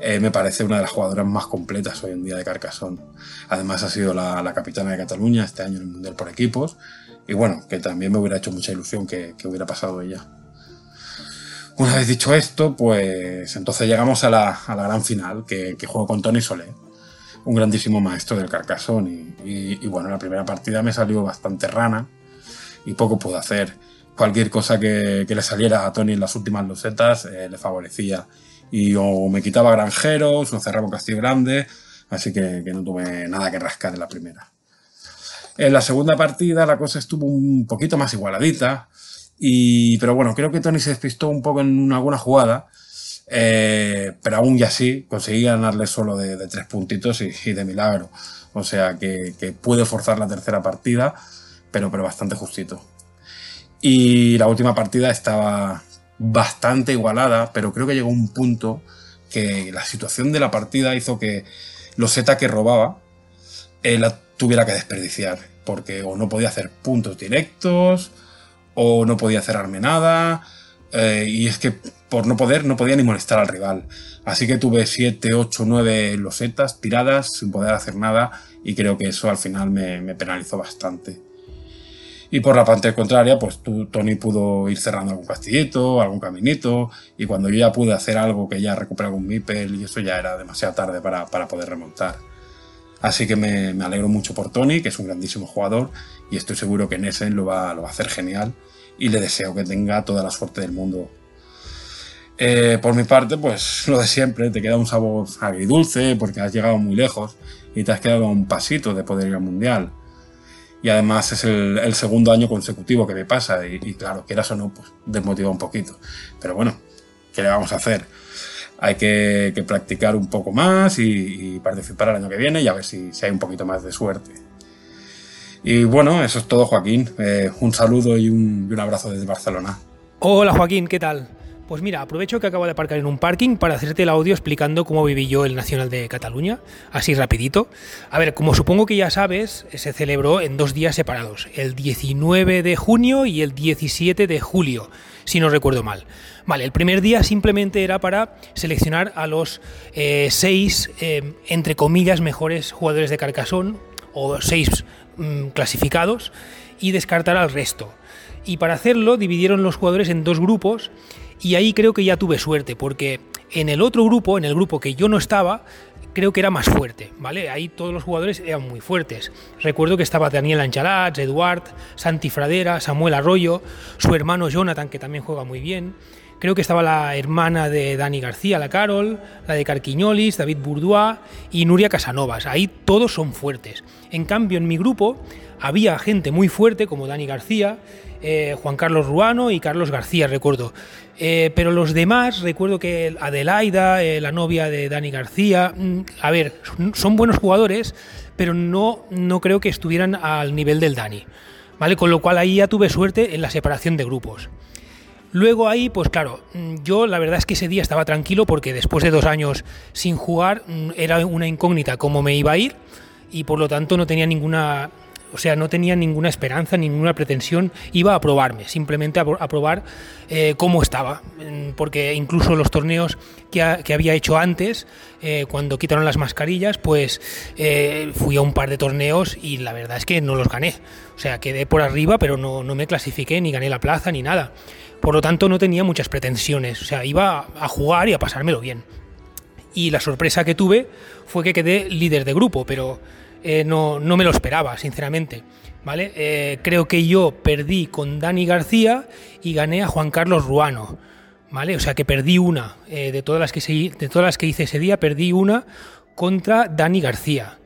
eh, me parece una de las jugadoras más completas hoy en día de Carcassonne. Además ha sido la, capitana de Cataluña este año en el Mundial por equipos. Y bueno, que también me hubiera hecho mucha ilusión que, que hubiera pasado ella. Una vez dicho esto, pues entonces llegamos a la, gran final, que, juego con Tony Solé, un grandísimo maestro del Carcassonne. Y, bueno, la primera partida me salió bastante rana y poco pude hacer. Cualquier cosa que, le saliera a Tony en las últimas losetas eh, le favorecía. Y o me quitaba granjeros o cerraba un castillo grande, así que, que no tuve nada que rascar en la primera. En la segunda partida la cosa estuvo un poquito más igualadita. Y, pero bueno, creo que Tony se despistó un poco en alguna jugada. Eh, pero aún y así conseguí ganarle solo de, tres puntitos y, de milagro. O sea que, que, pude forzar la tercera partida, pero, pero bastante justito. Y la última partida estaba bastante igualada, pero creo que llegó un punto que la situación de la partida hizo que los Z que robaba eh, la tuviera que desperdiciar, porque o no podía hacer puntos directos, o no podía cerrarme nada. Eh, y es que por no poder, no podía ni molestar al rival. Así que tuve 7, 8, 9 losetas tiradas sin poder hacer nada y creo que eso al final me, penalizó bastante. Y por la parte contraria, pues Tony pudo ir cerrando algún castillito, algún caminito, y cuando yo ya pude hacer algo que ya recuperaba un Mipel, y eso ya era demasiado tarde para, para poder remontar. Así que me, me, alegro mucho por Tony, que es un grandísimo jugador, y estoy seguro que Nessen lo va, lo va a hacer genial y le deseo que tenga toda la suerte del mundo. Eh, por mi parte, pues lo de siempre, te queda un sabor agridulce porque has llegado muy lejos y te has quedado a un pasito de poder ir al mundial. Y además es el, segundo año consecutivo que me pasa y, claro, quieras o no, pues desmotiva un poquito. Pero bueno, ¿qué le vamos a hacer? Hay que, practicar un poco más y, participar el año que viene y a ver si, si hay un poquito más de suerte. Y bueno, eso es todo, Joaquín. Eh, un saludo y un, y un abrazo desde Barcelona. Hola, Joaquín, ¿qué tal? Pues mira, aprovecho que acabo de aparcar en un parking para hacerte el audio explicando cómo viví yo el Nacional de Cataluña, así rapidito. A ver, como supongo que ya sabes, se celebró en dos días separados, el 19 de junio y el 17 de julio, si no recuerdo mal. Vale, el primer día simplemente era para seleccionar a los eh, seis, eh, entre comillas, mejores jugadores de Carcassonne, o seis Mm, clasificados y descartar al resto. Y para hacerlo dividieron los jugadores en dos grupos y ahí creo que ya tuve suerte porque en el otro grupo, en el grupo que yo no estaba, creo que era más fuerte, ¿vale? Ahí todos los jugadores eran muy fuertes. Recuerdo que estaba Daniel Anchalat, Eduard, Santi Fradera, Samuel Arroyo, su hermano Jonathan, que también juega muy bien. Creo que estaba la hermana de Dani García, la Carol, la de Carquiñolis, David Bourdois y Nuria Casanovas. Ahí todos son fuertes. En cambio, en mi grupo había gente muy fuerte como Dani García, eh, Juan Carlos Ruano y Carlos García, recuerdo. Eh, pero los demás, recuerdo que Adelaida, eh, la novia de Dani García, mm, a ver, son buenos jugadores, pero no, no creo que estuvieran al nivel del Dani. ¿Vale? Con lo cual ahí ya tuve suerte en la separación de grupos. Luego ahí, pues claro, mm, yo la verdad es que ese día estaba tranquilo porque después de dos años sin jugar mm, era una incógnita cómo me iba a ir y por lo tanto no tenía ninguna, o sea, no tenía ninguna esperanza, ninguna pretensión, iba a probarme, simplemente a, probar eh, cómo estaba, porque incluso los torneos que, había hecho antes, eh, cuando quitaron las mascarillas, pues eh, fui a un par de torneos y la verdad es que no los gané, o sea, quedé por arriba, pero no, no me clasifiqué, ni gané la plaza, ni nada. Por lo tanto, no tenía muchas pretensiones, o sea, iba a jugar y a pasármelo bien. Y la sorpresa que tuve fue que quedé líder de grupo, pero eh, no, me lo esperaba, sinceramente. ¿vale? Eh, creo que yo perdí con Dani García y gané a Juan Carlos Ruano. ¿vale? O sea que perdí una. Eh, de, todas las que de todas las que hice ese día, perdí una contra Dani García.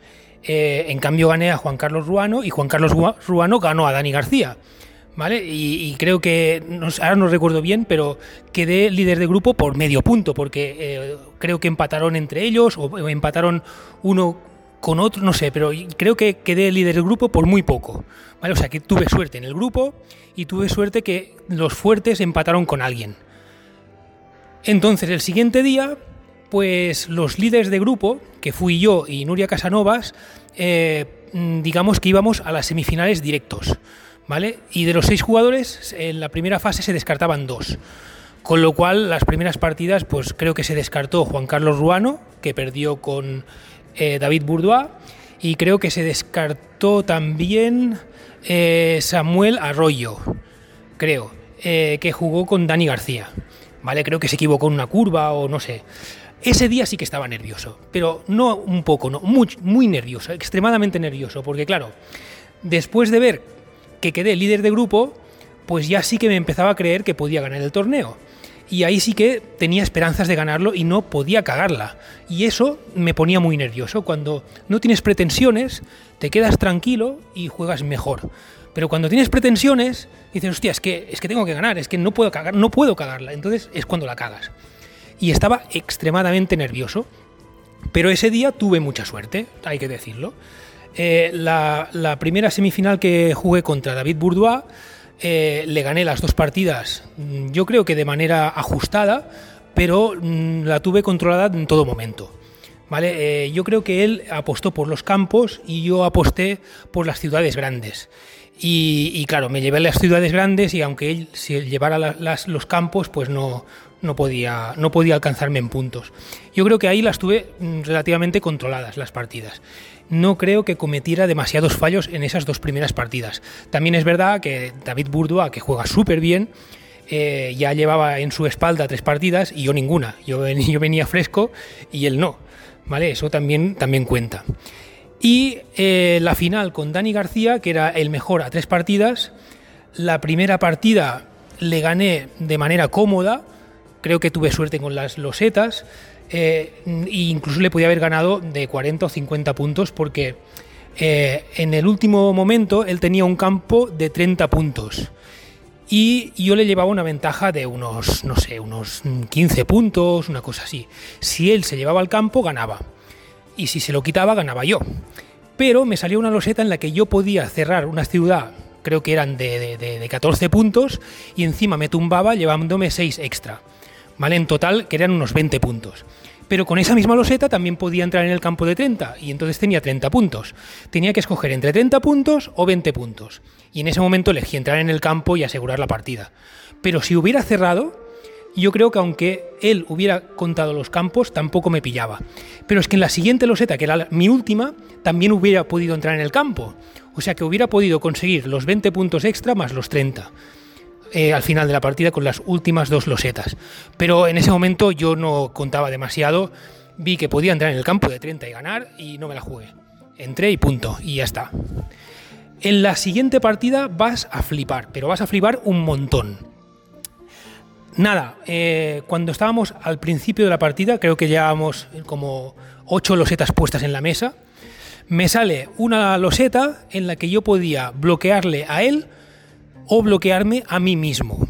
en cambio gané a Juan Carlos Ruano y Juan Carlos Ruano ganó a Dani García. ¿vale? Y, creo que, ahora no recuerdo bien, pero quedé líder de grupo por medio punto, porque creo que empataron entre ellos o empataron uno con otro, no sé, pero creo que quedé líder del grupo por muy poco. ¿vale? O sea, que tuve suerte en el grupo y tuve suerte que los fuertes empataron con alguien. Entonces, el siguiente día, pues los líderes de grupo, que fui yo y Nuria Casanovas, eh, digamos que íbamos a las semifinales directos. ¿Vale? Y de los seis jugadores, en la primera fase se descartaban dos. Con lo cual, las primeras partidas, pues creo que se descartó Juan Carlos Ruano, que perdió con eh, David Bourdois, y creo que se descartó también eh, Samuel Arroyo, creo, eh, que jugó con Dani García. ¿Vale? Creo que se equivocó en una curva o no sé. Ese día sí que estaba nervioso, pero no un poco, no, muy, muy nervioso, extremadamente nervioso, porque claro, después de ver que quedé líder de grupo, pues ya sí que me empezaba a creer que podía ganar el torneo. Y ahí sí que tenía esperanzas de ganarlo y no podía cagarla. Y eso me ponía muy nervioso. Cuando no tienes pretensiones, te quedas tranquilo y juegas mejor. Pero cuando tienes pretensiones, dices, hostia, es que, es que tengo que ganar, es que no puedo cagar, no puedo cagarla. Entonces es cuando la cagas. Y estaba extremadamente nervioso. Pero ese día tuve mucha suerte, hay que decirlo. Eh, la, la, primera semifinal que jugué contra David Bourdois, eh, le gané las dos partidas, mm, yo creo que de manera ajustada, pero mm, la tuve controlada en todo momento. ¿Vale? Eh, yo creo que él apostó por los campos y yo aposté por las ciudades grandes. Y, claro, me llevé a las ciudades grandes y aunque él si llevara los campos, pues no, no, podía, no podía alcanzarme en puntos. Yo creo que ahí las tuve mm, relativamente controladas las partidas no creo que cometiera demasiados fallos en esas dos primeras partidas. También es verdad que David Bourdois, que juega súper bien, eh, ya llevaba en su espalda tres partidas y yo ninguna. Yo, venía fresco y él no. ¿Vale? Eso también, también cuenta. Y eh, la final con Dani García, que era el mejor a tres partidas. La primera partida le gané de manera cómoda. Creo que tuve suerte con las losetas. Eh, e incluso le podía haber ganado de 40 o 50 puntos porque eh, en el último momento él tenía un campo de 30 puntos y yo le llevaba una ventaja de unos, no sé, unos 15 puntos, una cosa así. Si él se llevaba al campo, ganaba. Y si se lo quitaba, ganaba yo. Pero me salió una loseta en la que yo podía cerrar una ciudad, creo que eran de, de, de 14 puntos, y encima me tumbaba llevándome 6 extra. ¿Vale? En total que eran unos 20 puntos. Pero con esa misma loseta también podía entrar en el campo de 30 y entonces tenía 30 puntos. Tenía que escoger entre 30 puntos o 20 puntos. Y en ese momento elegí entrar en el campo y asegurar la partida. Pero si hubiera cerrado, yo creo que aunque él hubiera contado los campos, tampoco me pillaba. Pero es que en la siguiente loseta, que era mi última, también hubiera podido entrar en el campo. O sea que hubiera podido conseguir los 20 puntos extra más los 30. Eh, al final de la partida con las últimas dos losetas. Pero en ese momento yo no contaba demasiado, vi que podía entrar en el campo de 30 y ganar y no me la jugué. Entré y punto, y ya está. En la siguiente partida vas a flipar, pero vas a flipar un montón. Nada, eh, cuando estábamos al principio de la partida, creo que llevábamos como 8 losetas puestas en la mesa, me sale una loseta en la que yo podía bloquearle a él o bloquearme a mí mismo.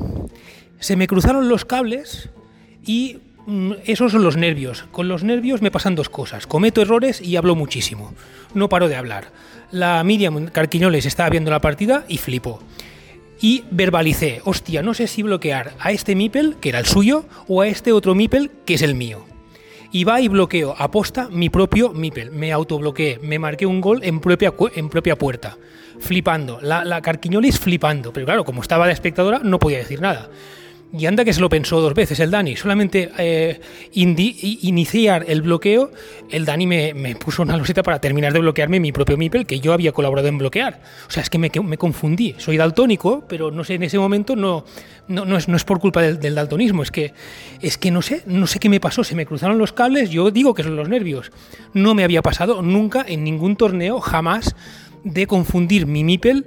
Se me cruzaron los cables y mm, esos son los nervios. Con los nervios me pasan dos cosas. Cometo errores y hablo muchísimo. No paro de hablar. La Miriam Carquiñoles estaba viendo la partida y flipó. Y verbalicé, hostia, no sé si bloquear a este Mipel, que era el suyo, o a este otro Mipel, que es el mío. Y va y bloqueo, aposta mi propio Mipel. Me autobloqueé, me marqué un gol en propia, en propia puerta flipando. La, la Carquiñolis flipando. Pero claro, como estaba de espectadora, no podía decir nada. Y anda que se lo pensó dos veces el Dani. Solamente eh, iniciar el bloqueo, el Dani me, puso una loseta para terminar de bloquearme mi propio Mipel, que yo había colaborado en bloquear. O sea, es que me, me confundí. Soy daltónico, pero no sé, en ese momento no, no, es, no es, por culpa del, del, daltonismo. Es que, es que no sé, no sé qué me pasó. Se me cruzaron los cables, yo digo que son los nervios. No me había pasado nunca en ningún torneo, jamás de confundir mi MIPEL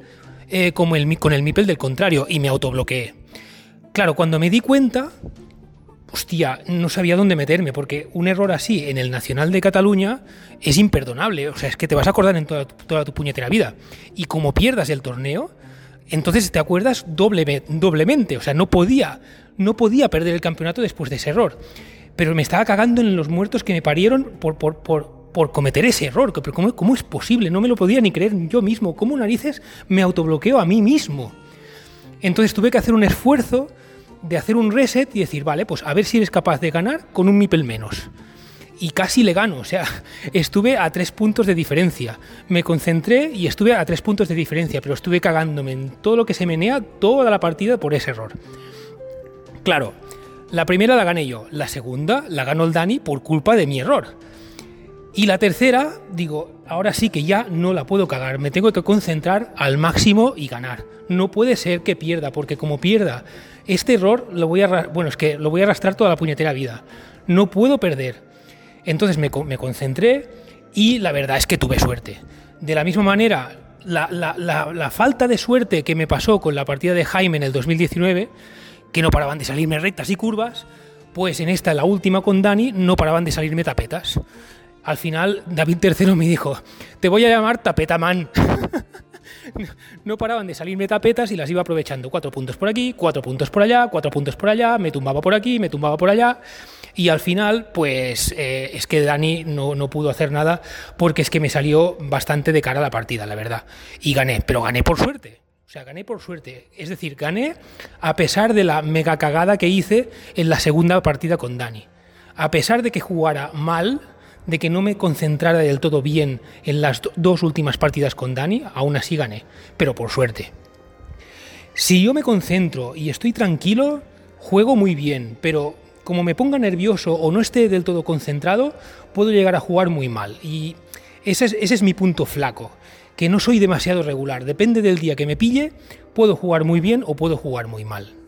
eh, como el, con el MIPEL del contrario y me autobloqueé. Claro, cuando me di cuenta, hostia, no sabía dónde meterme, porque un error así en el Nacional de Cataluña es imperdonable. O sea, es que te vas a acordar en toda, tu puñetera vida. Y como pierdas el torneo, entonces te acuerdas doble, doblemente. O sea, no podía, no podía perder el campeonato después de ese error. Pero me estaba cagando en los muertos que me parieron por, por, por por cometer ese error. Pero ¿cómo, ¿cómo, es posible? No me lo podía ni creer yo mismo. ¿Cómo narices me autobloqueo a mí mismo? Entonces tuve que hacer un esfuerzo de hacer un reset y decir, vale, pues a ver si eres capaz de ganar con un Mipel menos. Y casi le gano, o sea, estuve a tres puntos de diferencia. Me concentré y estuve a tres puntos de diferencia, pero estuve cagándome en todo lo que se menea toda la partida por ese error. Claro, la primera la gané yo, la segunda la ganó el Dani por culpa de mi error. Y la tercera, digo, ahora sí que ya no la puedo cagar, me tengo que concentrar al máximo y ganar. No puede ser que pierda, porque como pierda este error, lo voy a, bueno, es que lo voy a arrastrar toda la puñetera vida. No puedo perder. Entonces me, me concentré y la verdad es que tuve suerte. De la misma manera, la, la, la, la, falta de suerte que me pasó con la partida de Jaime en el 2019, que no paraban de salirme rectas y curvas, pues en esta, la última con Dani, no paraban de salirme tapetas. Al final, David III me dijo, te voy a llamar Tapetaman. no paraban de salirme tapetas y las iba aprovechando. Cuatro puntos por aquí, cuatro puntos por allá, cuatro puntos por allá, me tumbaba por aquí, me tumbaba por allá. Y al final, pues eh, es que Dani no, no, pudo hacer nada porque es que me salió bastante de cara la partida, la verdad. Y gané, pero gané por suerte. O sea, gané por suerte. Es decir, gané a pesar de la mega cagada que hice en la segunda partida con Dani. A pesar de que jugara mal, de que no me concentrara del todo bien en las dos últimas partidas con Dani, aún así gané, pero por suerte. Si yo me concentro y estoy tranquilo, juego muy bien, pero como me ponga nervioso o no esté del todo concentrado, puedo llegar a jugar muy mal. Y ese es, ese es mi punto flaco, que no soy demasiado regular. Depende del día que me pille, puedo jugar muy bien o puedo jugar muy mal.